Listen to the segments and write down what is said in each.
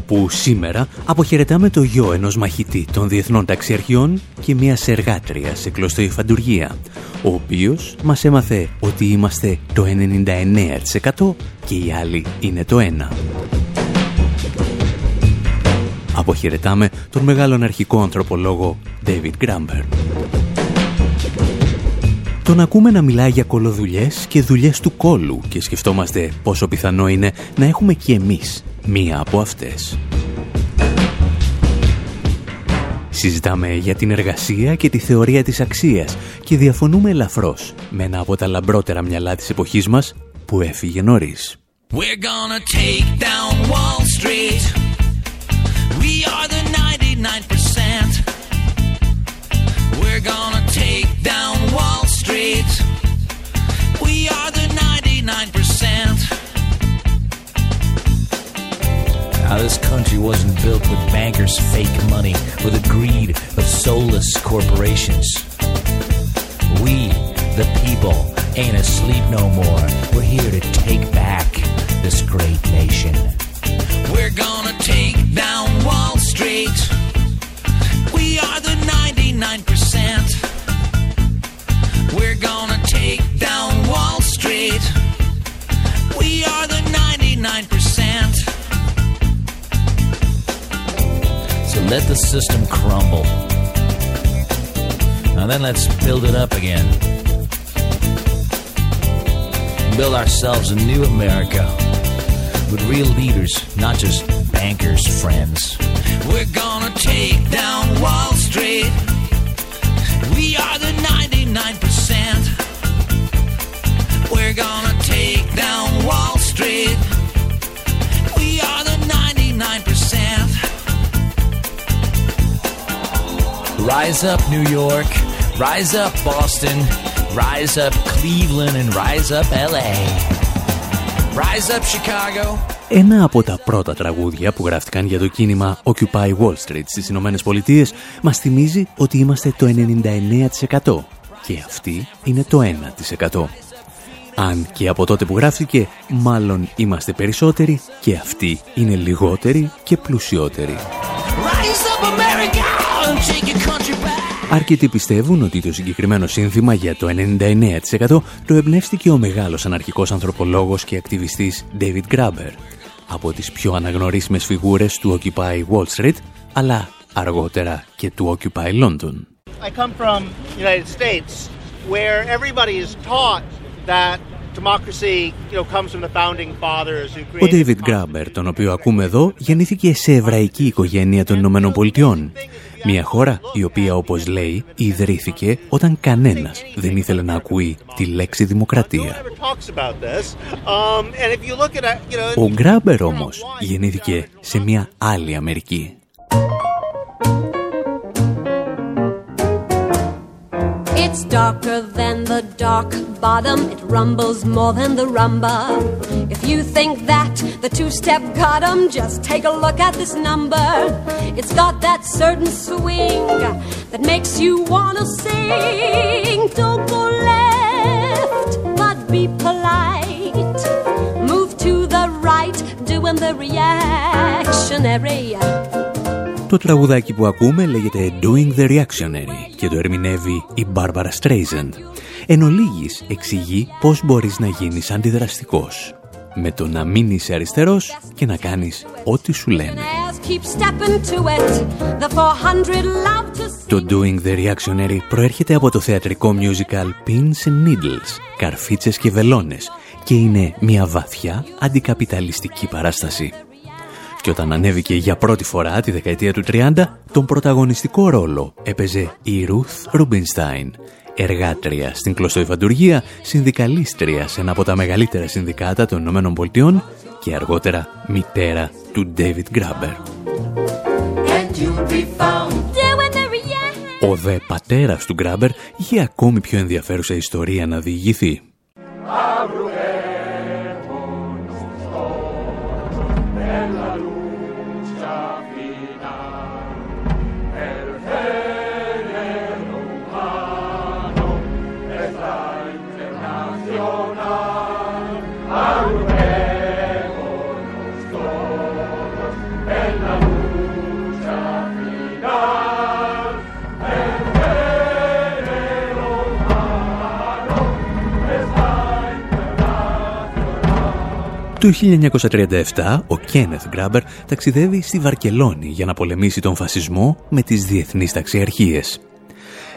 Όπου σήμερα αποχαιρετάμε το γιο ενός μαχητή των διεθνών ταξιαρχιών και μιας εργάτριας σε κλωστοϊφαντουργία, ο οποίος μας έμαθε ότι είμαστε το 99% και οι άλλοι είναι το 1%. Αποχαιρετάμε τον μεγάλον αρχικό ανθρωπολόγο David Gramber. Τον ακούμε να μιλάει για κολοδουλειές και δουλειές του κόλου και σκεφτόμαστε πόσο πιθανό είναι να έχουμε και εμείς μία από αυτές. Συζητάμε για την εργασία και τη θεωρία της αξίας και διαφωνούμε ελαφρώς με ένα από τα λαμπρότερα μυαλά της εποχής μας που έφυγε νωρίς. We're gonna take down Wall Street. We are the 99%. We're gonna take down Wall Street. We are the 99%. Now, this country wasn't built with bankers' fake money or the greed of soulless corporations. We, the people, ain't asleep no more. We're here to take back this great nation. We're gonna take down Wall Street. We are the 99%. We're gonna take down Wall Street. We are the 99%. So let the system crumble. Now then let's build it up again. Build ourselves a new America with real leaders, not just bankers' friends. We're gonna take down Wall Street. We are the 99%. We're gonna take down Wall Street. We are the 99%. Rise up, New York. Rise up, Boston. Rise up, Cleveland. And rise up, LA. Rise up, Chicago. Ένα από τα πρώτα τραγούδια που γράφτηκαν για το κίνημα Occupy Wall Street στις Ηνωμένες Πολιτείες μας θυμίζει ότι είμαστε το 99% και αυτοί είναι το 1%. Αν και από τότε που γράφτηκε, μάλλον είμαστε περισσότεροι και αυτοί είναι λιγότεροι και πλουσιότεροι. Rise up, America. And take your country back. Αρκετοί πιστεύουν ότι το συγκεκριμένο σύνθημα για το 99% το εμπνεύστηκε ο μεγάλος αναρχικός ανθρωπολόγος και ακτιβιστής David Graeber από τις πιο αναγνωρίσιμες φιγούρες του Occupy Wall Street, αλλά αργότερα και του Occupy London. I come from the United States where everybody is taught that democracy, you know, comes from the founding fathers who Ο created David Graeber, τον οποίο ακούμε εδώ, γεννήθηκε σε εβραϊκή οικογένεια των Ηνωμένων Πολιτειών. Μια χώρα η οποία, όπως λέει, ιδρύθηκε όταν κανένας δεν ήθελε να ακούει τη λέξη δημοκρατία. Never talks about this. Um, and if you look at, it, you know, Ο Γκράμπερ όμως γεννήθηκε σε μια άλλη Αμερική. It's darker than the dark bottom. It rumbles more than the rumba. If you think that the two step got 'em, just take a look at this number. It's got that certain swing that makes you wanna sing. Don't go left, but be polite. Move to the right, doing the reactionary. Το τραγουδάκι που ακούμε λέγεται Doing the Reactionary και το ερμηνεύει η Barbara Streisand. Εν ολίγης εξηγεί πώς μπορείς να γίνεις αντιδραστικός με το να μην είσαι αριστερός και να κάνεις ό,τι σου λένε. As keep stepping to it, the 400 love to see. Το Doing the Reactionary προέρχεται από το θεατρικό musical Pins and Needles, καρφίτσες και βελόνες και είναι μια βαθιά αντικαπιταλιστική παράσταση. Και όταν ανέβηκε για πρώτη φορά τη δεκαετία του 30, τον πρωταγωνιστικό ρόλο έπαιζε η Ruth Rubinstein, εργάτρια στην κλωστοϊφαντουργία, συνδικαλίστρια σε ένα από τα μεγαλύτερα συνδικάτα των Ηνωμένων Πολιτειών και αργότερα μητέρα του David Graeber. And you'll be found Doing the reaction. Ο δε πατέρας του Γκράμπερ είχε ακόμη πιο ενδιαφέρουσα ιστορία να διηγηθεί. Το 1937 ο Κένεθ Γκράμπερ ταξιδεύει στη Βαρκελόνη για να πολεμήσει τον φασισμό με τις διεθνείς ταξιαρχίες.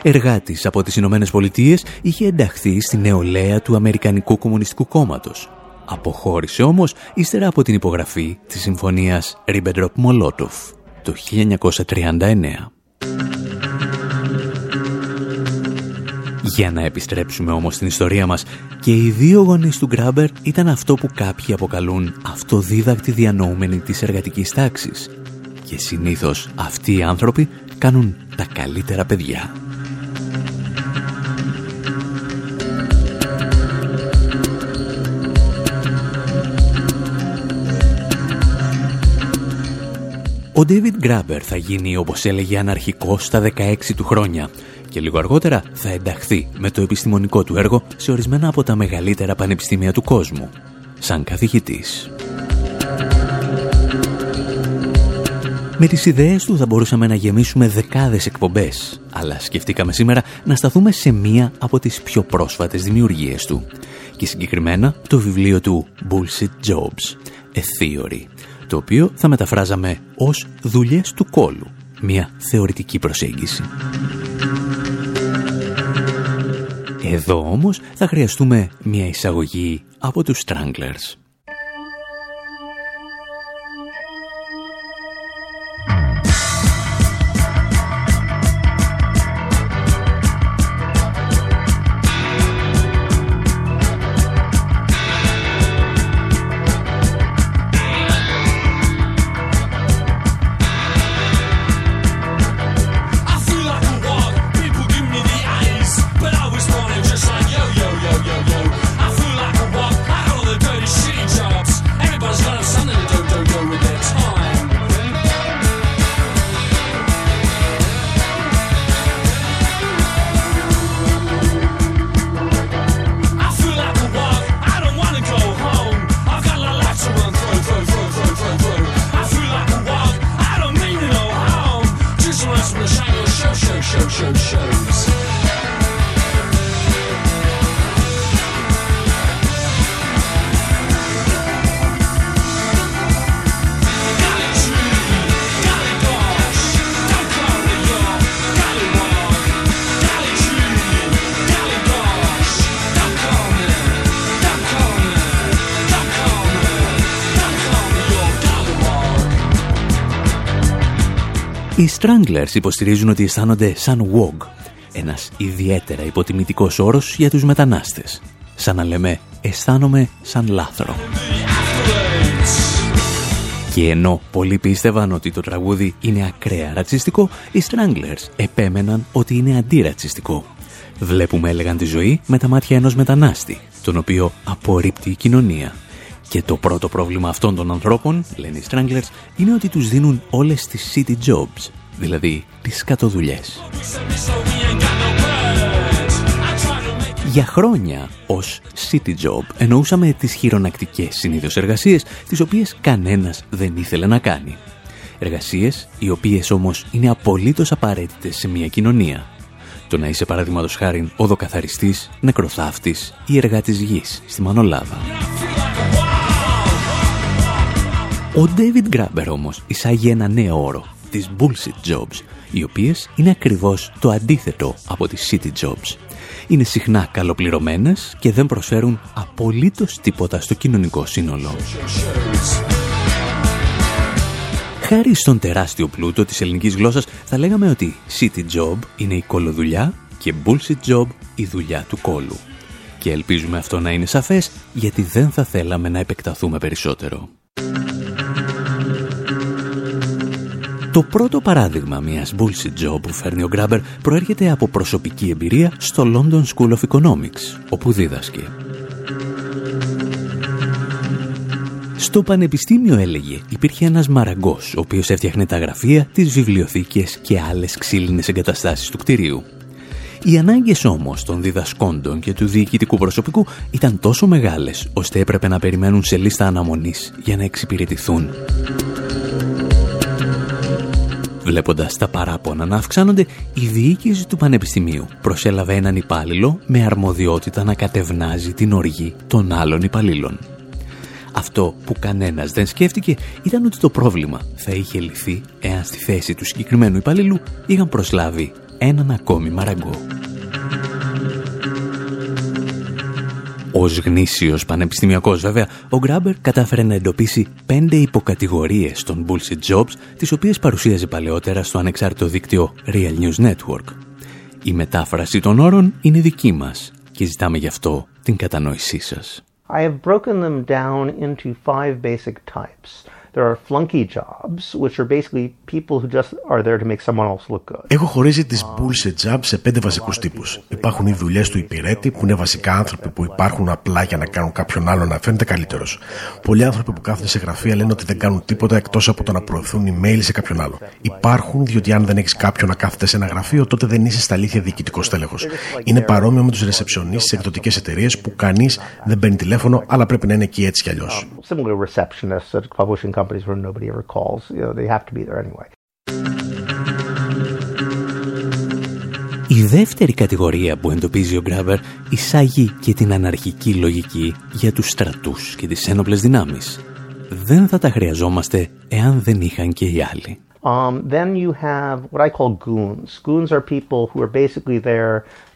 Εργάτης από τις Ηνωμένες Πολιτείες είχε ενταχθεί στη νεολαία του Αμερικανικού Κομμουνιστικού Κόμματος. Αποχώρησε όμως ύστερα από την υπογραφή της συμφωνίας Ριμπεντροπ-Μολότοφ το 1939. Για να επιστρέψουμε όμως στην ιστορία μας, και οι δύο γονείς του Γκράμπερ ήταν αυτό που κάποιοι αποκαλούν αυτοδίδακτη διανοούμενη της εργατικής τάξης. Και συνήθως αυτοί οι άνθρωποι κάνουν τα καλύτερα παιδιά. Ο David Grabber θα γίνει, όπως έλεγε, αναρχικός στα 16 του χρόνια και λίγο αργότερα θα ενταχθεί με το επιστημονικό του έργο σε ορισμένα από τα μεγαλύτερα πανεπιστήμια του κόσμου, σαν καθηγητής. Με τις ιδέες του θα μπορούσαμε να γεμίσουμε δεκάδες εκπομπές, αλλά σκεφτήκαμε σήμερα να σταθούμε σε μία από τις πιο πρόσφατες δημιουργίες του και συγκεκριμένα το βιβλίο του Bullshit Jobs, A Theory, το οποίο θα μεταφράζαμε ως «Δουλειές του κόλου», μια θεωρητική προσέγγιση. Εδώ όμως θα χρειαστούμε μια εισαγωγή από τους Stranglers. Οι Stranglers υποστηρίζουν ότι αισθάνονται σαν WOG, ένας ιδιαίτερα υποτιμητικός όρος για τους μετανάστες. Σαν να λέμε «αισθάνομαι σαν λάθρο». Και ενώ πολλοί πίστευαν ότι το τραγούδι είναι ακραία ρατσιστικό, οι Stranglers επέμεναν ότι είναι αντιρατσιστικό. Βλέπουμε, έλεγαν τη ζωή, με τα μάτια ενός μετανάστη, τον οποίο απορρίπτει η κοινωνία. Και το πρώτο πρόβλημα αυτών των ανθρώπων, λένε οι Stranglers, είναι ότι τους δίνουν όλες τις city jobs, δηλαδή τις σκατοδουλειές. Για χρόνια ως city job εννοούσαμε τις χειρονακτικές συνήθως εργασίες, τις οποίες κανένας δεν ήθελε να κάνει. Εργασίες οι οποίες όμως είναι απολύτως απαραίτητες σε μια κοινωνία. Το να είσαι παραδείγματος χάρη οδοκαθαριστής, νεκροθάφτης ή εργάτης γης στη Μανολάδα. Ο David Grabber όμως εισάγει ένα νέο όρο, τις bullshit jobs, οι οποίες είναι ακριβώς το αντίθετο από τις city jobs. Είναι συχνά καλοπληρωμένες και δεν προσφέρουν απολύτως τίποτα στο κοινωνικό σύνολο. Χάρη στον τεράστιο πλούτο της ελληνικής γλώσσας θα λέγαμε ότι city job είναι η κολοδουλειά και bullshit job η δουλειά του κόλου. Και ελπίζουμε αυτό να είναι σαφές γιατί δεν θα θέλαμε να επεκταθούμε περισσότερο. Το πρώτο παράδειγμα μιας bullshit job που φέρνει ο Γκράμπερ προέρχεται από προσωπική εμπειρία στο London School of Economics, όπου δίδασκε. Στο πανεπιστήμιο έλεγε υπήρχε ένας μαραγκός ο οποίος έφτιαχνε τα γραφεία, τις βιβλιοθήκες και άλλες ξύλινες εγκαταστάσεις του κτηρίου. Οι ανάγκες όμως των διδασκόντων και του διοικητικού προσωπικού ήταν τόσο μεγάλες ώστε έπρεπε να περιμένουν σε λίστα αναμονής για να εξυπηρετηθούν. Βλέποντας τα παράπονα να αυξάνονται, η διοίκηση του Πανεπιστημίου προσέλαβε έναν υπάλληλο με αρμοδιότητα να κατευνάζει την οργή των άλλων υπαλλήλων. Αυτό που κανένας δεν σκέφτηκε ήταν ότι το πρόβλημα θα είχε λυθεί εάν στη θέση του συγκεκριμένου υπαλλήλου είχαν προσλάβει έναν ακόμη μαραγκό. Ως γνήσιος πανεπιστημιακός βέβαια, ο Γκράμπερ κατάφερε να εντοπίσει πέντε υποκατηγορίες των bullshit jobs, τις οποίες παρουσίαζε παλαιότερα στο ανεξάρτητο δίκτυο Real News Network. Η μετάφραση των όρων είναι δική μας και ζητάμε γι' αυτό την κατανόησή σας. I have broken them down into five basic types. There are flunky jobs, which are basically people who just are there to make someone else look good. Έχω χωρίσει τις bullshit jobs σε πέντε βασικούς τύπους. Υπάρχουν οι δουλειές του υπηρέτη, που είναι βασικά άνθρωποι που υπάρχουν απλά για να κάνουν κάποιον άλλο να φαίνεται καλύτερος. Πολλοί άνθρωποι που κάθονται σε γραφεία λένε ότι δεν κάνουν τίποτα εκτός από το να προωθούν email σε κάποιον άλλο. Υπάρχουν διότι αν δεν έχεις κάποιον να κάθεται σε ένα γραφείο, τότε δεν είσαι στα αλήθεια διοικητικός τέλεχο. Είναι παρόμοιο με τους ρεσεψιονίστες σε εκδοτικές εταιρείες που κανείς δεν παίρνει τηλέφωνο, αλλά πρέπει να είναι εκεί έτσι κι αλλιώς. Companies where nobody ever calls. You know, they have to be there anyway. Η δεύτερη κατηγορία που εντοπίζει ο Γκράμπερ εισάγει και την αναρχική λογική για τους στρατούς και τις ένοπλες δυνάμεις. Δεν θα τα χρειαζόμαστε εάν δεν είχαν και οι άλλοι. Um, then you have what I call goons. Goons are people who are basically there Um,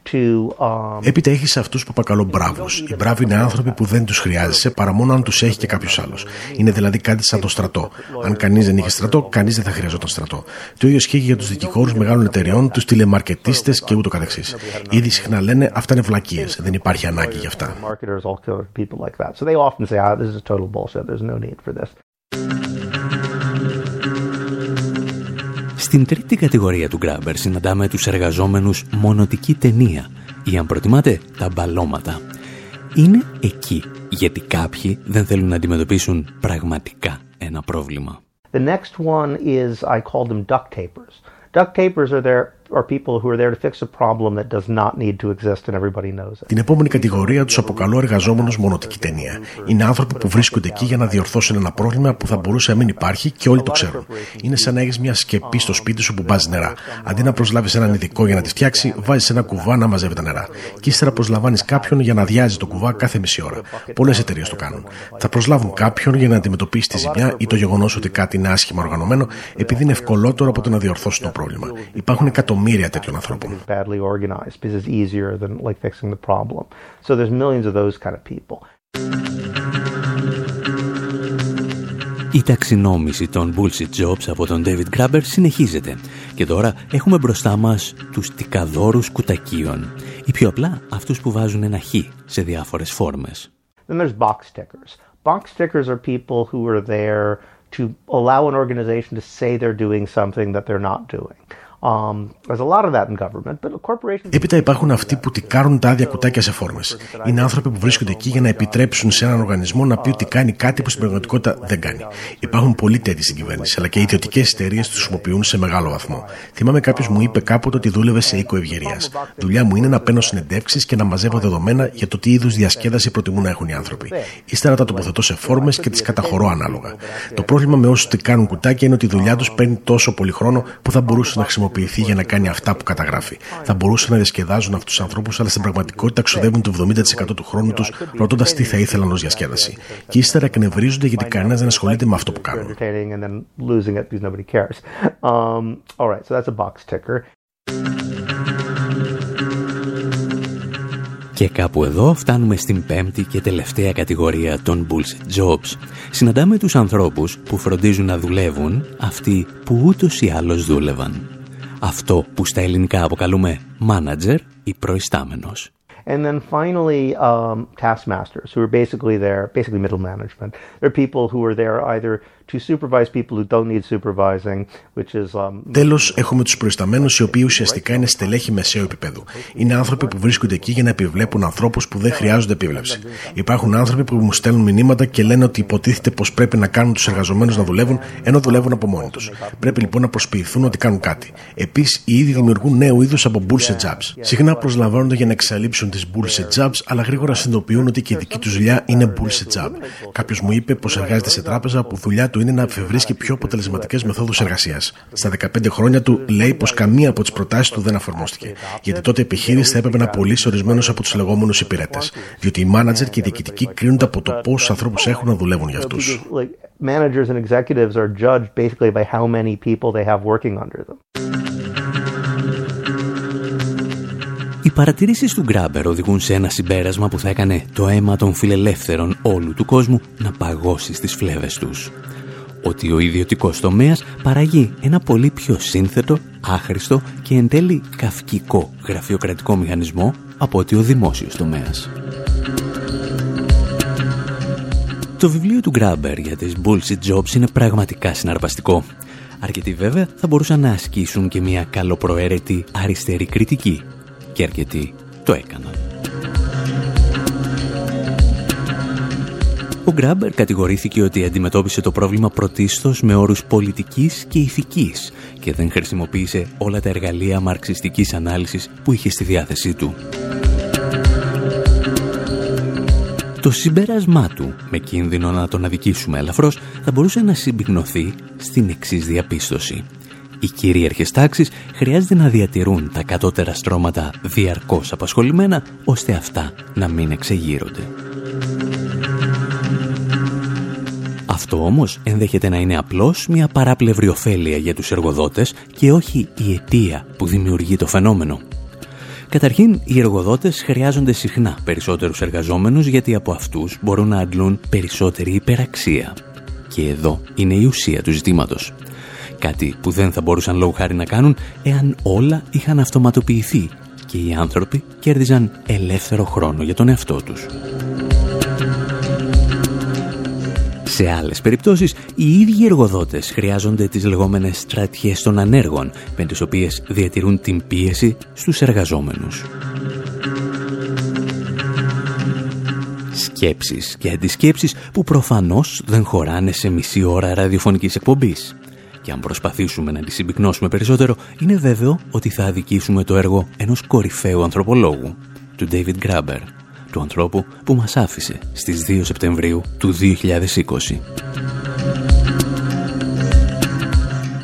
Έπειτα έχεις αυτούς που αποκαλώ μπράβου. Οι μπράβοι είναι άνθρωποι που δεν τους χρειάζεσαι παρά μόνο αν τους έχει και κάποιος άλλος. Είναι δηλαδή κάτι σαν το στρατό. Αν κανείς δεν είχε στρατό, κανείς δεν θα χρειαζόταν στρατό. Το ίδιο ισχύει για τους δικηγόρους μεγάλων εταιριών, τους τηλεμαρκετίστες και ούτω καθεξής. Ήδη συχνά λένε αυτά είναι βλακίες. Δεν υπάρχει ανάγκη γι' αυτά. Στην τρίτη κατηγορία του Γκράμπερ συναντάμε τους εργαζόμενους μονοτική ταινία ή αν προτιμάτε τα μπαλώματα. Είναι εκεί γιατί κάποιοι δεν θέλουν να αντιμετωπίσουν πραγματικά ένα πρόβλημα. The next one is I call them duct tapers. Duct tapers are there are people who are there to fix a problem that does not need to exist and everybody knows it. Την επόμενη κατηγορία τους αποκαλώ εργαζόμενους μονοτική ταινία. Είναι άνθρωποι που βρίσκονται εκεί για να διορθώσουν ένα πρόβλημα που θα μπορούσε να μην υπάρχει και όλοι το ξέρουν. Είναι σαν να έχεις μια σκεπή στο σπίτι σου που μπάζει νερά. Αντί να προσλάβεις έναν ειδικό για να τη φτιάξει, βάζεις ένα κουβά να μαζεύει τα νερά. Και ύστερα προσλαμβάνεις κάποιον για να διάζει το κουβά κάθε μισή ώρα. Πολλές εταιρείες το κάνουν. Θα προσλάβουν κάποιον για να αντιμετωπίσει τη ζημιά ή το γεγονός ότι κάτι είναι άσχημα οργανωμένο, επειδή είναι ευκολότερο από το να διορθώσει το πρόβλημα. Υπάρχουν εκατομμύρια εκατομμύρια τέτοιων ανθρώπων. Η ταξινόμηση των bullshit jobs από τον David Grabber συνεχίζεται και τώρα έχουμε μπροστά μας τους τικαδόρους κουτακίων ή πιο απλά αυτούς που βάζουν ένα χ σε διάφορες φόρμες. Then there's box tickers. Box tickers are people who are there to allow an organization to say they're doing something that they're not doing. Um, Έπειτα υπάρχουν αυτοί που τικάρουν τα άδεια κουτάκια σε φόρμες. Είναι άνθρωποι που βρίσκονται εκεί για να επιτρέψουν σε έναν οργανισμό να πει ότι κάνει κάτι που στην πραγματικότητα δεν κάνει. Υπάρχουν πολλοί τέτοιοι στην κυβέρνηση, αλλά και οι ιδιωτικές εταιρείες τους χρησιμοποιούν σε μεγάλο βαθμό. Θυμάμαι κάποιος μου είπε κάποτε ότι δούλευε σε οίκο ευγερία. Δουλειά μου είναι να παίρνω συνεντεύξεις και να μαζεύω δεδομένα για το τι είδους διασκέδαση προτιμούν να έχουν οι άνθρωποι. Ύστερα τα τοποθετώ σε φόρμες και τις καταχωρώ ανάλογα. Το πρόβλημα με όσους τικάρουν κουτάκια είναι ότι η δουλειά τους παίρνει τόσο πολύ χρόνο που θα μπορούσε να χρησιμοποιήσει χρησιμοποιηθεί για να κάνει αυτά που καταγράφει. Θα μπορούσαν να διασκεδάζουν αυτούς τους ανθρώπους, αλλά στην πραγματικότητα ξοδεύουν το 70% του χρόνου τους ρωτώντας τι θα ήθελαν ως διασκέδαση. Και ύστερα εκνευρίζονται γιατί κανένας δεν ασχολείται με αυτό που κάνουν. Και κάπου εδώ φτάνουμε στην πέμπτη και τελευταία κατηγορία των bullshit jobs. Συναντάμε τους ανθρώπους που φροντίζουν να δουλεύουν αυτοί που ούτως ή άλλως δούλευαν. Αυτό που στα ελληνικά αποκαλούμε manager ή προϊστάμενος. And then finally, um, taskmasters, who are basically there, basically middle management. They're people who are there either to supervise people who don't need supervising, which is. Um, Τέλος, έχουμε τους προϊσταμένους, οι οποίοι ουσιαστικά είναι στελέχη μεσαίου επίπεδου. Είναι άνθρωποι που βρίσκονται εκεί για να επιβλέπουν ανθρώπους που δεν χρειάζονται επίβλεψη. Υπάρχουν άνθρωποι που μου στέλνουν μηνύματα και λένε ότι υποτίθεται πως πρέπει να κάνουν τους εργαζομένους να δουλεύουν, ενώ δουλεύουν από μόνοι τους. Πρέπει λοιπόν να προσποιηθούν ότι κάνουν κάτι. Επίσης, οι ίδιοι δημιουργούν νέου είδου από bullshit jobs. Συχνά προσλαμβάνονται για να εξαλείψουν τις bullshit jobs, αλλά γρήγορα συνειδητοποιούν ότι και η δική τους δουλειά είναι bullshit job. Κάποιος μου είπε πως εργάζεται σε τράπεζα που δουλειά του είναι να εφευρίσκει πιο αποτελεσματικές μεθόδους εργασίας. Στα 15 χρόνια του λέει πως καμία από τις προτάσεις του δεν εφαρμόστηκε. Γιατί τότε η επιχείρηση θα έπρεπε να πωλήσει ορισμένους από τους λεγόμενους υπηρέτες. Διότι οι μάνατζερ και οι διοικητικοί κρίνονται από το πόσους ανθρώπους έχουν να δουλεύουν για αυτούς. Managers and executives are judged basically by how many people they have working under them. Οι παρατηρήσεις του Γκράμπερ οδηγούν σε ένα συμπέρασμα που θα έκανε το αίμα των φιλελεύθερων όλου του κόσμου να παγώσει στις φλέβες τους. Ότι ο ιδιωτικός τομέας παραγεί ένα πολύ πιο σύνθετο, άχρηστο και εν τέλει καυκικό γραφειοκρατικό μηχανισμό από ότι ο δημόσιος τομέας. Το βιβλίο του Γκράμπερ για τις bullshit jobs είναι πραγματικά συναρπαστικό. Αρκετοί βέβαια θα μπορούσαν να ασκήσουν και μια καλοπροαίρετη αριστερή κριτική και αρκετοί το έκαναν. Ο Γκράμπερ κατηγορήθηκε ότι αντιμετώπισε το πρόβλημα πρωτίστως με όρους πολιτικής και ηθικής και δεν χρησιμοποίησε όλα τα εργαλεία μαρξιστικής ανάλυσης που είχε στη διάθεσή του. Το συμπέρασμά του, με κίνδυνο να τον αδικήσουμε ελαφρώς, θα μπορούσε να συμπυκνωθεί στην εξής διαπίστωση. Οι κυρίαρχες τάξεις χρειάζεται να διατηρούν τα κατώτερα στρώματα διαρκώς απασχολημένα, ώστε αυτά να μην εξεγείρονται. Αυτό όμως ενδέχεται να είναι απλώς μια παράπλευρη ωφέλεια για τους εργοδότες και όχι η αιτία που δημιουργεί το φαινόμενο. Καταρχήν, οι εργοδότες χρειάζονται συχνά περισσότερους εργαζόμενους γιατί από αυτούς μπορούν να αντλούν περισσότερη υπεραξία. Και εδώ είναι η ουσία του ζητήματος. Κάτι που δεν θα μπορούσαν λόγω χάρη να κάνουν εάν όλα είχαν αυτοματοποιηθεί και οι άνθρωποι κέρδιζαν ελεύθερο χρόνο για τον εαυτό τους. Σε άλλες περιπτώσεις, οι ίδιοι εργοδότες χρειάζονται τις λεγόμενες στρατιές των ανέργων, με τις οποίες διατηρούν την πίεση στους εργαζόμενους. Σκέψεις και αντισκέψεις που προφανώς δεν χωράνε σε μισή ώρα ραδιοφωνικής εκπομπής. Και αν προσπαθήσουμε να τις συμπυκνώσουμε περισσότερο, είναι βέβαιο ότι θα αδικήσουμε το έργο ενός κορυφαίου ανθρωπολόγου, του David Graeber, του ανθρώπου που μας άφησε στις 2 Σεπτεμβρίου του 2020.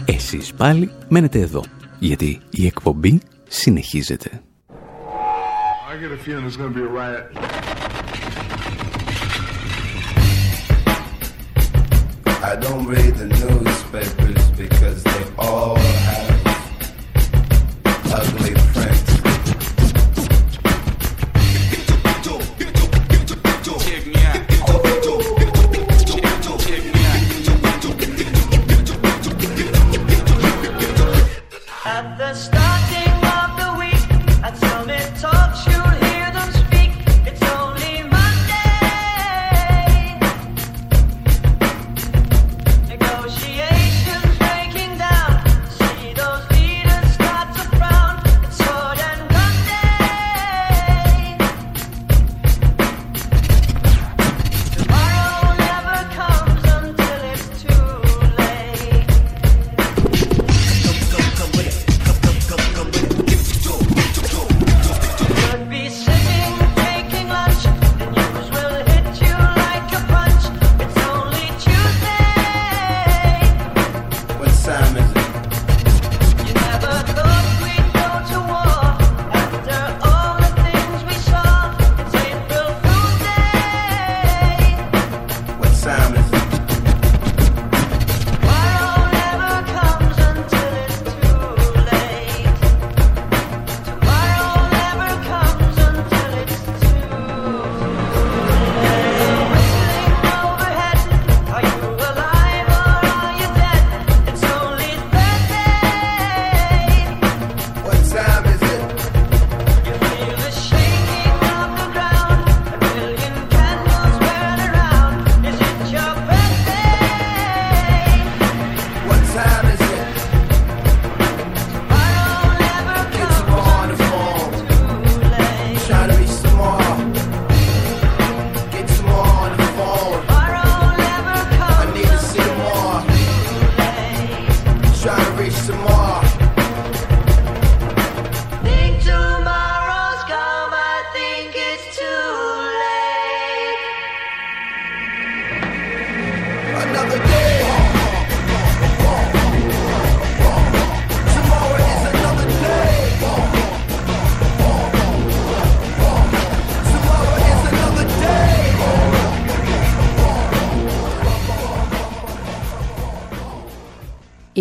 Εσείς πάλι μένετε εδώ, γιατί η εκπομπή συνεχίζεται. I don't read the newspapers because they all have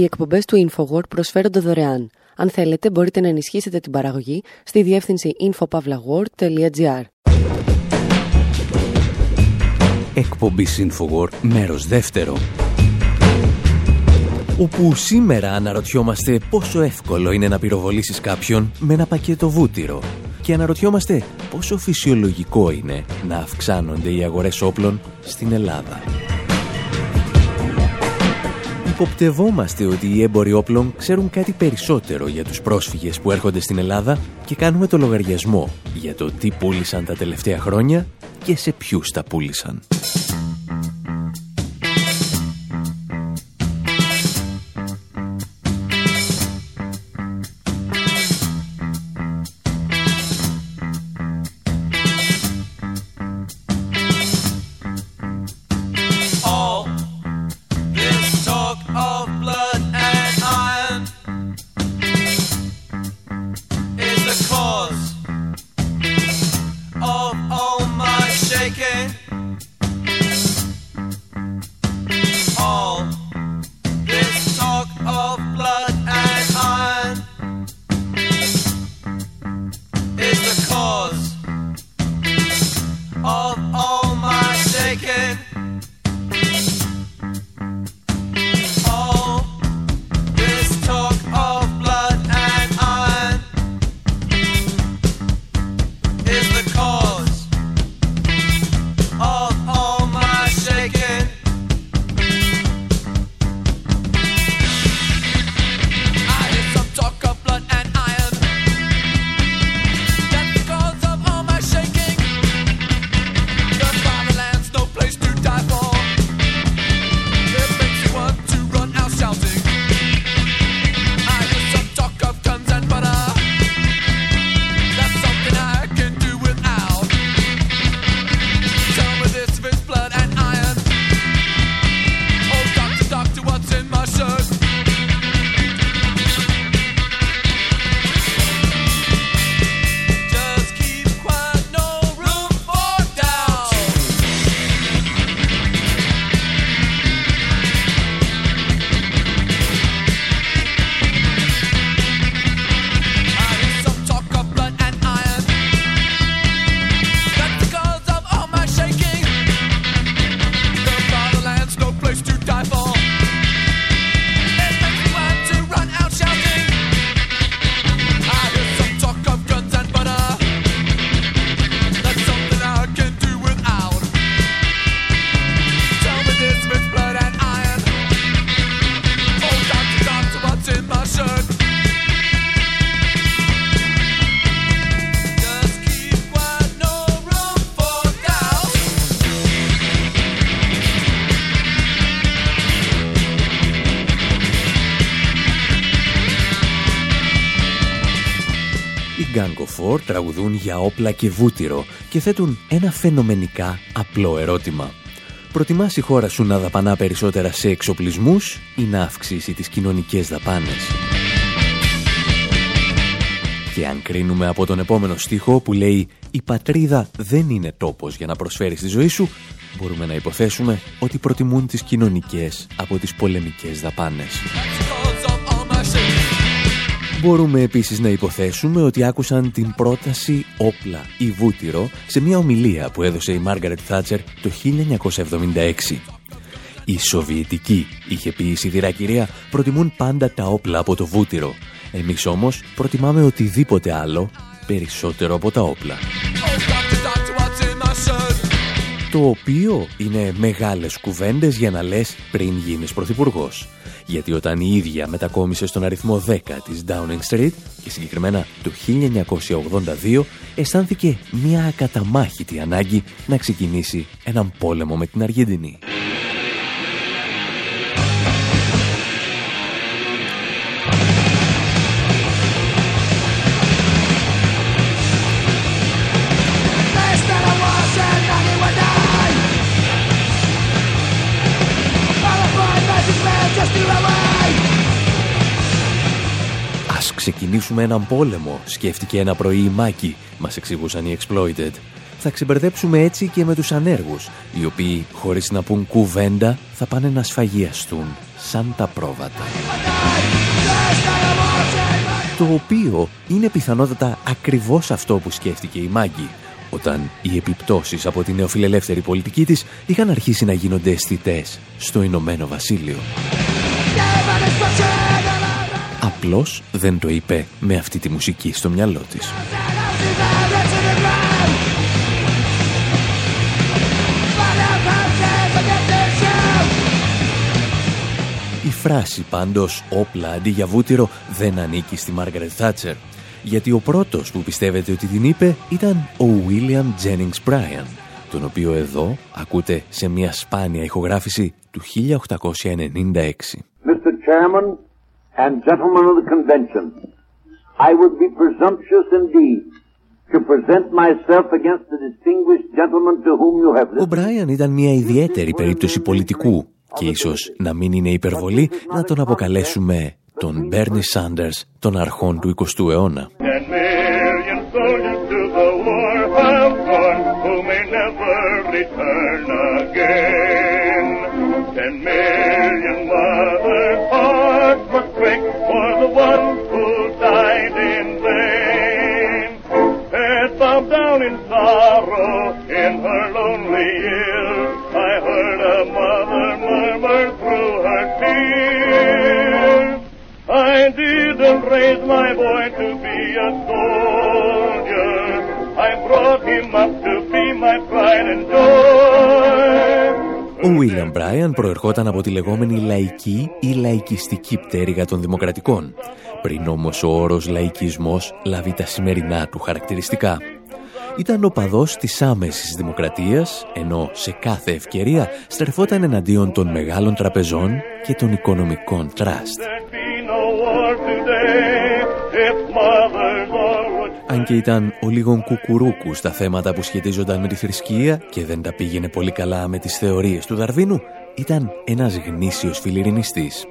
Οι εκπομπές του InfoWord προσφέρονται δωρεάν. Αν θέλετε, μπορείτε να ενισχύσετε την παραγωγή στη διεύθυνση infopavlagor.gr. Εκπομπή InfoWord, μέρος δεύτερο. Όπου σήμερα αναρωτιόμαστε πόσο εύκολο είναι να πυροβολήσεις κάποιον με ένα πακέτο βούτυρο και αναρωτιόμαστε πόσο φυσιολογικό είναι να αυξάνονται οι αγορές όπλων στην Ελλάδα. Υποπτευόμαστε ότι οι έμποροι όπλων ξέρουν κάτι περισσότερο για τους πρόσφυγες που έρχονται στην Ελλάδα και κάνουμε το λογαριασμό για το τι πούλησαν τα τελευταία χρόνια και σε ποιους τα πούλησαν. Τραγουδούν για όπλα και βούτυρο και θέτουν ένα φαινομενικά απλό ερώτημα. Προτιμάς η χώρα σου να δαπανά περισσότερα σε εξοπλισμούς ή να αυξήσει τις κοινωνικές δαπάνες; Και αν κρίνουμε από τον επόμενο στίχο που λέει «Η πατρίδα δεν είναι τόπος για να προσφέρεις τη ζωή σου», μπορούμε να υποθέσουμε ότι προτιμούν τις κοινωνικές από τις πολεμικές δαπάνες. Μπορούμε επίσης να υποθέσουμε ότι άκουσαν την πρόταση όπλα ή βούτυρο σε μια ομιλία που έδωσε η Μάργαρετ Θάτσερ το 1976. Η Σοβιετική, είχε πει η σιδηρά κυρία, προτιμούν πάντα τα όπλα από το βούτυρο. Εμείς όμως προτιμάμε οτιδήποτε άλλο περισσότερο από τα όπλα. Το οποίο είναι μεγάλες κουβέντες για να λες πριν γίνεις πρωθυπουργός γιατί όταν η ίδια μετακόμισε στον αριθμό 10 της Downing Street και συγκεκριμένα το 1982 αισθάνθηκε μια ακαταμάχητη ανάγκη να ξεκινήσει έναν πόλεμο με την Αργεντινή. Ξεκινήσουμε έναν πόλεμο, σκέφτηκε ένα πρωί η Μάκη, μας εξηγούσαν οι Exploited. Θα ξεμπερδέψουμε έτσι και με τους ανέργους, οι οποίοι, χωρίς να πούν κουβέντα, θα πάνε να σφαγιαστούν σαν τα πρόβατα. Το οποίο είναι πιθανότατα ακριβώς αυτό που σκέφτηκε η Μάγκη, όταν οι επιπτώσεις από την νεοφιλελεύθερη πολιτική της είχαν αρχίσει να γίνονται αισθητές στο Ηνωμένο Βασίλειο. Απλώς δεν το είπε με αυτή τη μουσική στο μυαλό της. Η φράση πάντως όπλα αντί για βούτυρο δεν ανήκει στη Μάργαρετ Θάτσερ γιατί ο πρώτος που πιστεύετε ότι την είπε ήταν ο William Jennings Bryan τον οποίο εδώ ακούτε σε μια σπάνια ηχογράφηση του 1896. Mr. Chairman and gentlemen of the convention, I would be presumptuous indeed to present myself against the distinguished gentleman to whom you have listened. Ο Μπράιαν ήταν μια ιδιαίτερη περίπτωση πολιτικού και ίσως να μην είναι υπερβολή να τον αποκαλέσουμε τον Μπέρνι Σάντερς των αρχών του 20ου αιώνα. Boy to be a soldier. I brought him up to be my pride and joy. Ο Βίλιαμ Μπράιαν προερχόταν από τη λεγόμενη λαϊκή ή λαϊκιστική πτέρυγα των δημοκρατικών, πριν όμως ο όρος λαϊκισμός λάβει τα σημερινά του χαρακτηριστικά. Ήταν ο παδός της άμεσης δημοκρατίας, ενώ σε κάθε ευκαιρία στρεφόταν εναντίον των μεγάλων τραπεζών και των οικονομικών τραστ. Αν και ήταν ο λίγων κουκουρούκους στα θέματα που σχετίζονταν με τη θρησκεία και δεν τα πήγαινε πολύ καλά με τις θεωρίες του Δαρβίνου, ήταν ένας γνήσιος φιλιρινιστής.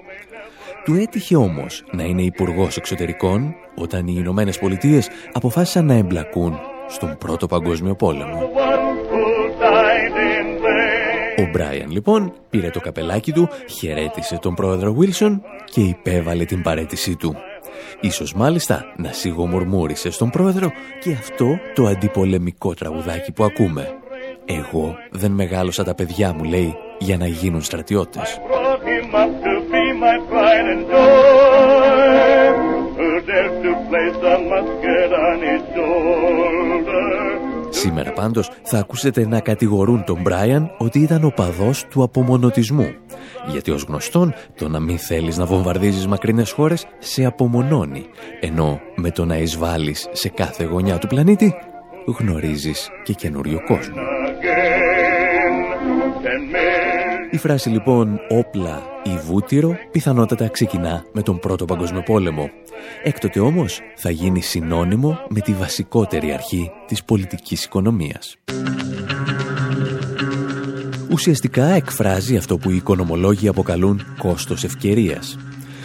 Του έτυχε όμως να είναι υπουργός εξωτερικών όταν οι Ηνωμένες Πολιτείες αποφάσισαν να εμπλακούν στον Πρώτο Παγκόσμιο Πόλεμο. Ο Μπράιαν λοιπόν πήρε το καπελάκι του, χαιρέτησε τον πρόεδρο Βίλσον και υπέβαλε την παρέτησή του. Ίσως μάλιστα να σιγομουρμούρισε στον πρόεδρο και αυτό το αντιπολεμικό τραγουδάκι που ακούμε. Εγώ δεν μεγάλωσα τα παιδιά μου, λέει, για να γίνουν στρατιώτες. Σήμερα πάντως θα ακούσετε να κατηγορούν τον Μπράιαν ότι ήταν ο παδός του απομονωτισμού. Γιατί ως γνωστόν το να μην θέλεις να βομβαρδίζεις μακρινές χώρες σε απομονώνει. Ενώ με το να εισβάλλεις σε κάθε γωνιά του πλανήτη γνωρίζεις και καινούριο κόσμο. Η φράση λοιπόν «όπλα» ή «βούτυρο» πιθανότατα ξεκινά με τον Πρώτο Παγκόσμιο Πόλεμο. Έκτοτε όμως θα γίνει συνώνυμο με τη βασικότερη αρχή της πολιτικής οικονομίας. Ουσιαστικά εκφράζει αυτό που οι οικονομολόγοι αποκαλούν κόστος ευκαιρίας.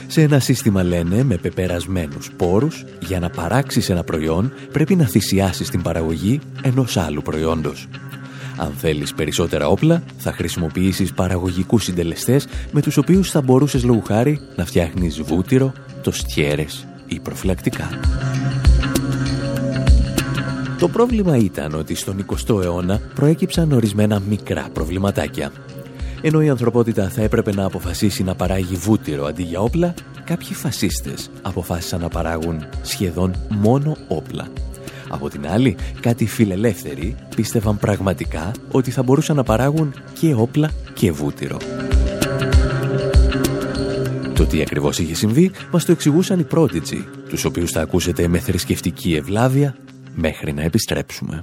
Σε ένα σύστημα λένε με πεπερασμένους πόρους, για να παράξεις ένα προϊόν πρέπει να θυσιάσεις την παραγωγή ενός άλλου προϊόντος. Αν θέλεις περισσότερα όπλα, θα χρησιμοποιήσεις παραγωγικούς συντελεστές με τους οποίους θα μπορούσες λόγου χάρη να φτιάχνεις βούτυρο, τοστιέρες ή προφυλακτικά. Το πρόβλημα ήταν ότι στον 20ο αιώνα προέκυψαν ορισμένα μικρά προβληματάκια. Ενώ η ανθρωπότητα θα έπρεπε να αποφασίσει να παράγει βούτυρο αντί για όπλα, κάποιοι φασίστες αποφάσισαν να παράγουν σχεδόν μόνο όπλα από την άλλη, κάτι φιλελεύθεροι πίστευαν πραγματικά ότι θα μπορούσαν να παράγουν και όπλα και βούτυρο. Το τι ακριβώς είχε συμβεί μας το εξηγούσαν οι πρότιτζοι, τους οποίους θα ακούσετε με θρησκευτική ευλάβεια μέχρι να επιστρέψουμε.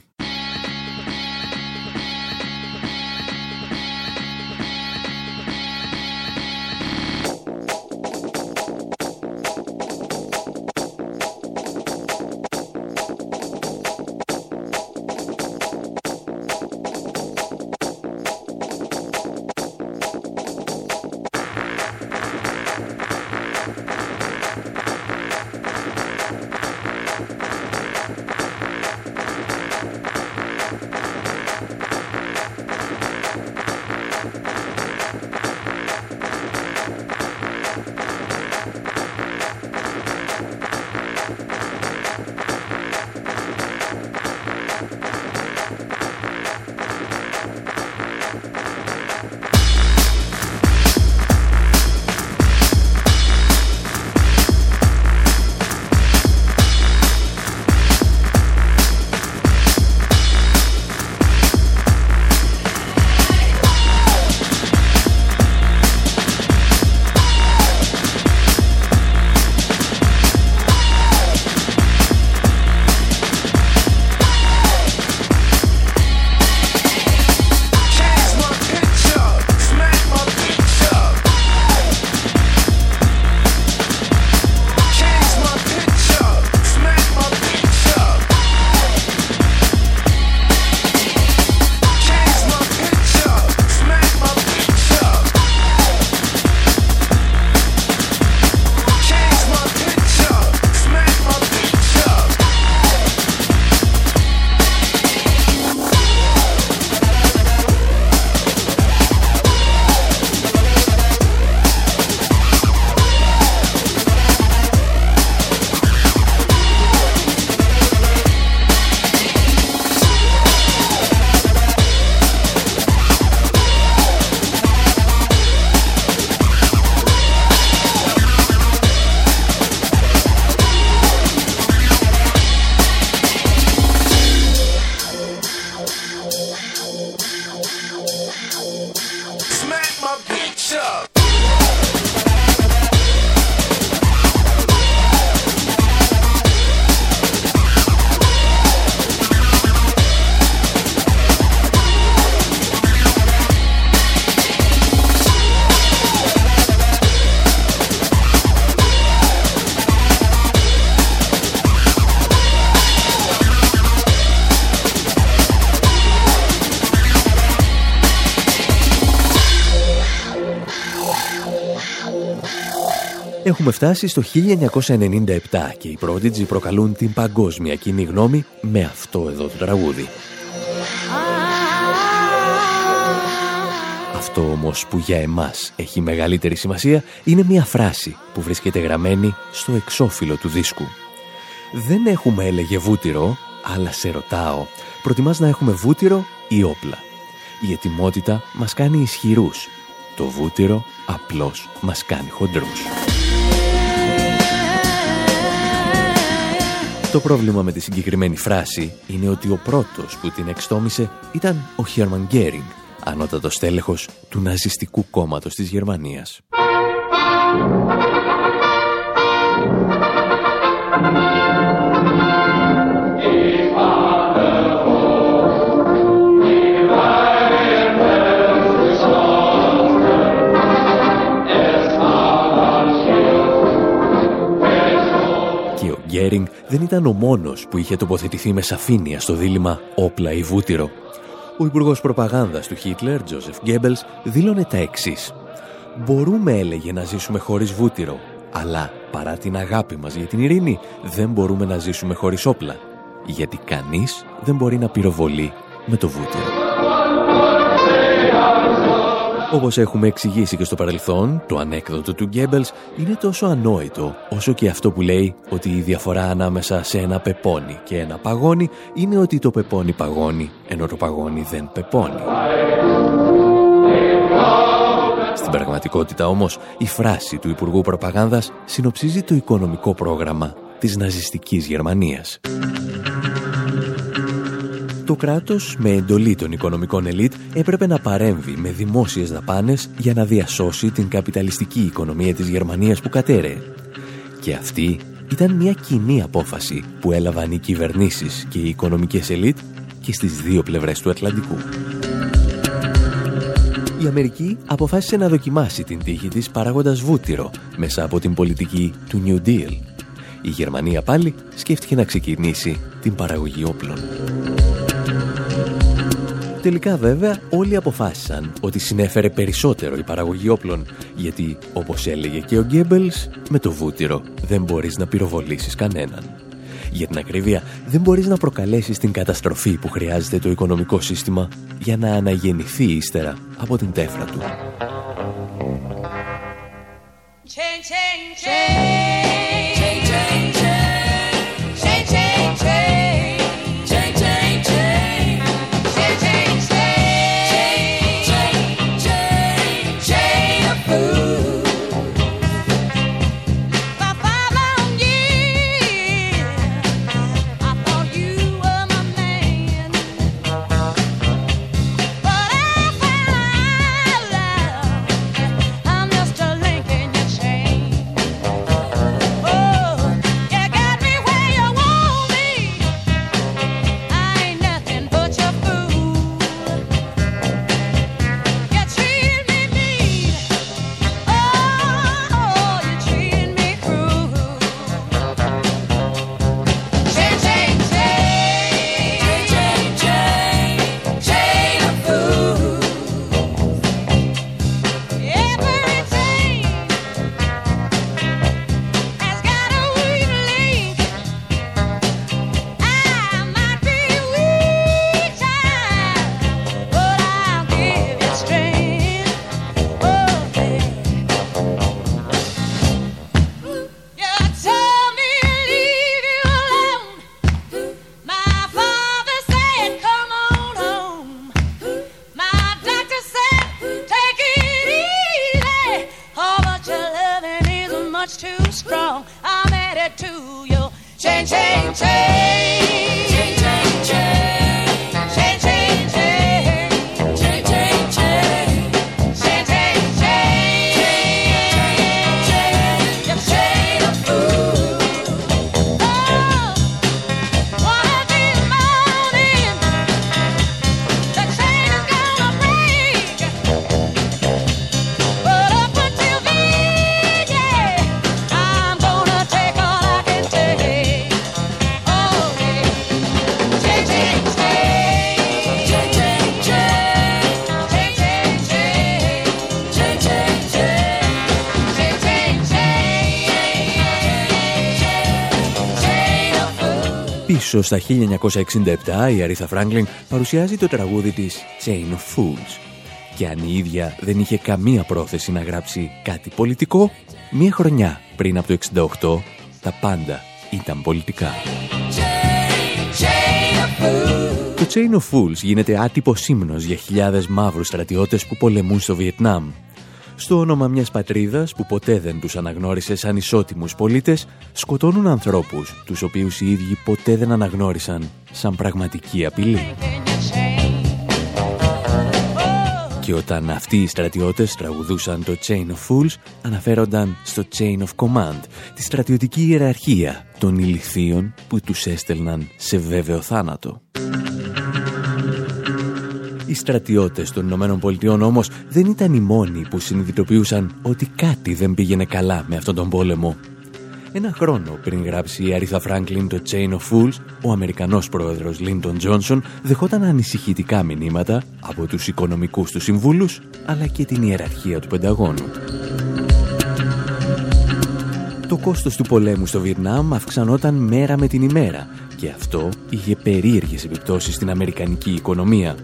Φτάσει στο 1997 και οι Prodigy προκαλούν την παγκόσμια κοινή γνώμη με αυτό εδώ το τραγούδι. Αυτό όμως που για εμάς έχει μεγαλύτερη σημασία είναι μια φράση που βρίσκεται γραμμένη στο εξώφυλλο του δίσκου. Δεν έχουμε έλεγε βούτυρο, αλλά σε ρωτάω, προτιμάς να έχουμε βούτυρο ή όπλα; Η ετοιμότητα μας κάνει ισχυρούς. Το βούτυρο απλώς μας κάνει χοντρούς. Το πρόβλημα με τη συγκεκριμένη φράση είναι ότι ο πρώτος που την εξτόμησε ήταν ο Χέρμαν Γκέρινγκ, ανώτατος τέλεχος του ναζιστικού κόμματος της Γερμανίας. Γκέρινγκ δεν ήταν ο μόνος που είχε τοποθετηθεί με σαφήνεια στο δίλημα όπλα ή βούτυρο. Ο υπουργός προπαγάνδας του Χίτλερ, Τζόσεφ Γκέμπελς, δήλωνε τα εξής. «Μπορούμε, έλεγε, να ζήσουμε χωρίς βούτυρο, αλλά παρά την αγάπη μας για την ειρήνη, δεν μπορούμε να ζήσουμε χωρίς όπλα, γιατί κανείς δεν μπορεί να πυροβολεί με το βούτυρο». Όπως έχουμε εξηγήσει και στο παρελθόν, το ανέκδοτο του Γκέμπελς είναι τόσο ανόητο όσο και αυτό που λέει ότι η διαφορά ανάμεσα σε ένα πεπόνι και ένα παγόνι είναι ότι το πεπόνι παγώνει ενώ το παγόνι δεν πεπόνι. Στην πραγματικότητα όμως, η φράση του Υπουργού Προπαγάνδας συνοψίζει το οικονομικό πρόγραμμα της ναζιστικής Γερμανίας. Το κράτος, με εντολή των οικονομικών ελίτ, έπρεπε να παρέμβει με δημόσιες δαπάνες για να διασώσει την καπιταλιστική οικονομία της Γερμανίας που κατέρεε. Και αυτή ήταν μια κοινή απόφαση που έλαβαν οι κυβερνήσεις και οι οικονομικές ελίτ και στις δύο πλευρές του Ατλαντικού. Η Αμερική αποφάσισε να δοκιμάσει την τύχη της παράγοντας βούτυρο μέσα από την πολιτική του New Deal. Η Γερμανία πάλι σκέφτηκε να ξεκινήσει την παραγωγή όπλων. Τελικά βέβαια όλοι αποφάσισαν ότι συνέφερε περισσότερο η παραγωγή όπλων γιατί όπως έλεγε και ο Γκέμπελς με το βούτυρο δεν μπορείς να πυροβολήσεις κανέναν. Για την ακρίβεια δεν μπορείς να προκαλέσεις την καταστροφή που χρειάζεται το οικονομικό σύστημα για να αναγεννηθεί ύστερα από την τέφρα του. Πίσω στα 1967 η Αρίθα Φράγκλιν παρουσιάζει το τραγούδι της Chain of Fools. Και αν η ίδια δεν είχε καμία πρόθεση να γράψει κάτι πολιτικό, μία χρονιά πριν από το 68 τα πάντα ήταν πολιτικά. Το Chain of Fools γίνεται άτυπο σύμνος για χιλιάδες μαύρους στρατιώτες που πολεμούν στο Βιετνάμ στο όνομα μιας πατρίδας που ποτέ δεν τους αναγνώρισες σαν ισότιμους πολίτες, σκοτώνουν ανθρώπους, τους οποίους οι ίδιοι ποτέ δεν αναγνώρισαν σαν πραγματική απειλή. Και όταν αυτοί οι στρατιώτες τραγουδούσαν το Chain of Fools, αναφέρονταν στο Chain of Command, τη στρατιωτική ιεραρχία των ηλιθίων που τους έστελναν σε βέβαιο θάνατο. Οι στρατιώτες των Ηνωμένων Πολιτειών όμως δεν ήταν οι μόνοι που συνειδητοποιούσαν ότι κάτι δεν πήγαινε καλά με αυτόν τον πόλεμο. Ένα χρόνο πριν γράψει η Αρίθα Φράγκλιν το Chain of Fools, ο Αμερικανός πρόεδρος Λίντον Τζόνσον δεχόταν ανησυχητικά μηνύματα από τους οικονομικούς του συμβούλους, αλλά και την ιεραρχία του Πενταγώνου. Το κόστος του πολέμου στο Βιετνάμ αυξανόταν μέρα με την ημέρα και αυτό είχε περίεργες επιπτώσεις στην Αμερικανική οικονομία.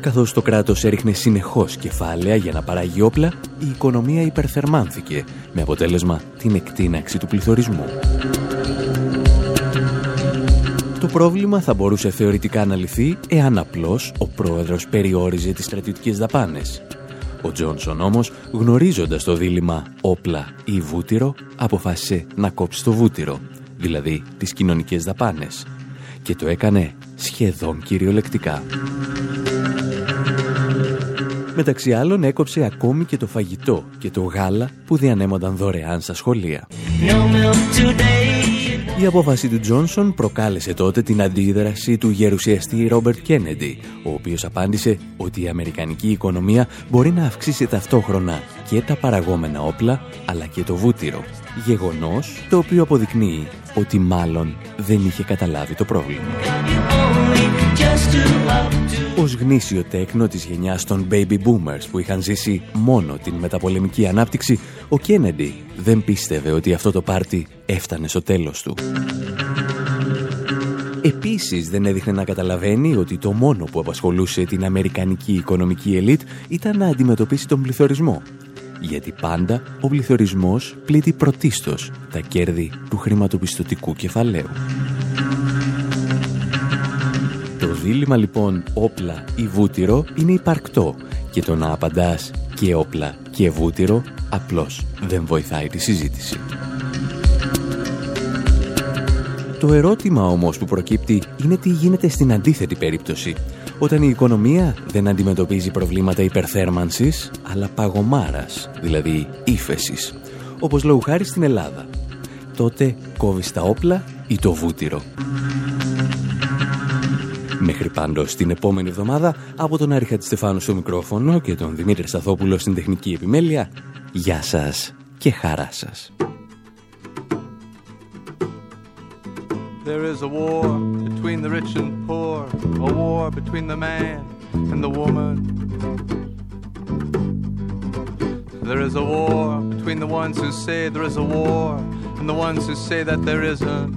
Καθώς το κράτος έριχνε συνεχώς κεφάλαια για να παράγει όπλα, η οικονομία υπερθερμάνθηκε, με αποτέλεσμα την εκτείναξη του πληθωρισμού. Το πρόβλημα θα μπορούσε θεωρητικά να λυθεί εάν απλώς ο πρόεδρος περιόριζε τις στρατιωτικές δαπάνες. Ο Τζόνσον όμως, γνωρίζοντας το δίλημα όπλα ή βούτυρο, αποφάσισε να κόψει το βούτυρο, δηλαδή τις κοινωνικές δαπάνες. Και το έκανε σχεδόν κυριολεκτικά. Μεταξύ άλλων έκοψε ακόμη και το φαγητό και το γάλα που διανέμονταν δωρεάν στα σχολεία. Η απόφαση του Τζόνσον προκάλεσε τότε την αντίδραση του γερουσιαστή Ρόμπερτ Κέννεντι, ο οποίος απάντησε ότι η αμερικανική οικονομία μπορεί να αυξήσει ταυτόχρονα και τα παραγόμενα όπλα, αλλά και το βούτυρο. Γεγονός το οποίο αποδεικνύει ότι μάλλον δεν είχε καταλάβει το πρόβλημα. Ως γνήσιο τέκνο της γενιάς των baby boomers που είχαν ζήσει μόνο την μεταπολεμική ανάπτυξη, ο Κέννεντι δεν πίστευε ότι αυτό το πάρτι έφτανε στο τέλος του. Επίσης δεν έδειχνε να καταλαβαίνει ότι το μόνο που απασχολούσε την αμερικανική οικονομική ελίτ ήταν να αντιμετωπίσει τον πληθωρισμό. Γιατί πάντα ο πληθωρισμός πλήττει πρωτίστως τα κέρδη του χρηματοπιστωτικού κεφαλαίου. Το δίλημα λοιπόν όπλα ή βούτυρο είναι υπαρκτό και το να απαντάς και όπλα και βούτυρο απλώς δεν βοηθάει τη συζήτηση. Το ερώτημα όμως που προκύπτει είναι τι γίνεται στην αντίθετη περίπτωση, όταν η οικονομία δεν αντιμετωπίζει προβλήματα υπερθέρμανσης, αλλά παγωμάρας, δηλαδή ύφεσης, όπως λόγου χάρη στην Ελλάδα. Τότε κόβεις τα όπλα ή το βούτυρο. Μέχρι πάντως την επόμενη εβδομάδα από τον Άρη Στεφάνου στο μικρόφωνο και τον Δημήτρη Σταθόπουλο στην τεχνική επιμέλεια. Γεια σας και χαρά σας. There is a war between the rich and poor, a war between the man and the woman. There is a war between the ones who say there is a war and the ones who say that there isn't.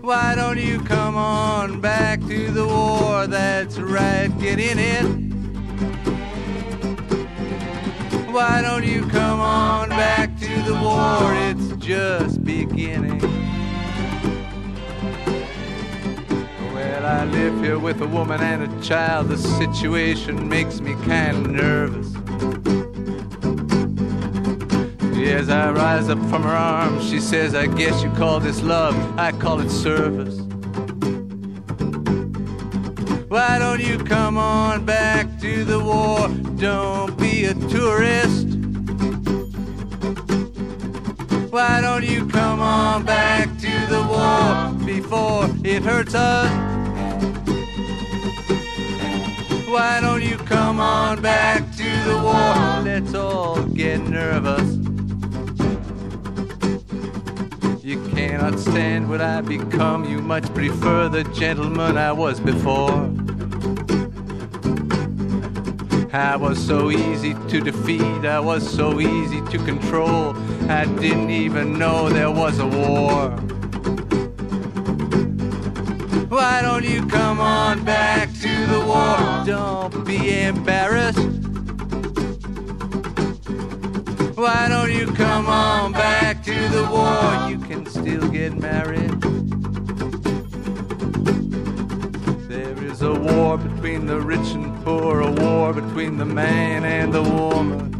Why don't you come on back to the war? That's right, get in it. Why don't you come on back to the war? It's just beginning. I live here with a woman and a child. The situation makes me kind of nervous. As I rise up from her arms, she says, I guess you call this love, I call it service. Why don't you come on back to the war? Don't be a tourist. Why don't you come on back to the war before it hurts us? Why don't you come on back to the war? Let's all get nervous. You cannot stand what I become. You much prefer the gentleman I was before. I was so easy to defeat, I was so easy to control. I didn't even know there was a war. Why don't you come on back to the war? Don't be embarrassed. Why don't you come on back to the war? You can still get married. There is a war between the rich and poor, a war between the man and the woman.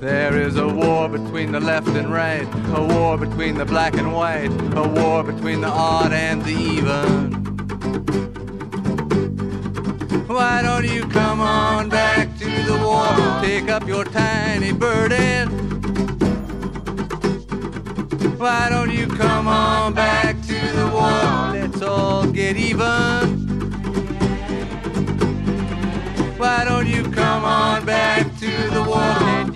There is a war between the left and right, a war between the black and white, a war between the odd and the even. Why don't you come on back to the war? Take up your tiny burden. Why don't you come on back to the war? Let's all get even. Why don't you come on back to the war?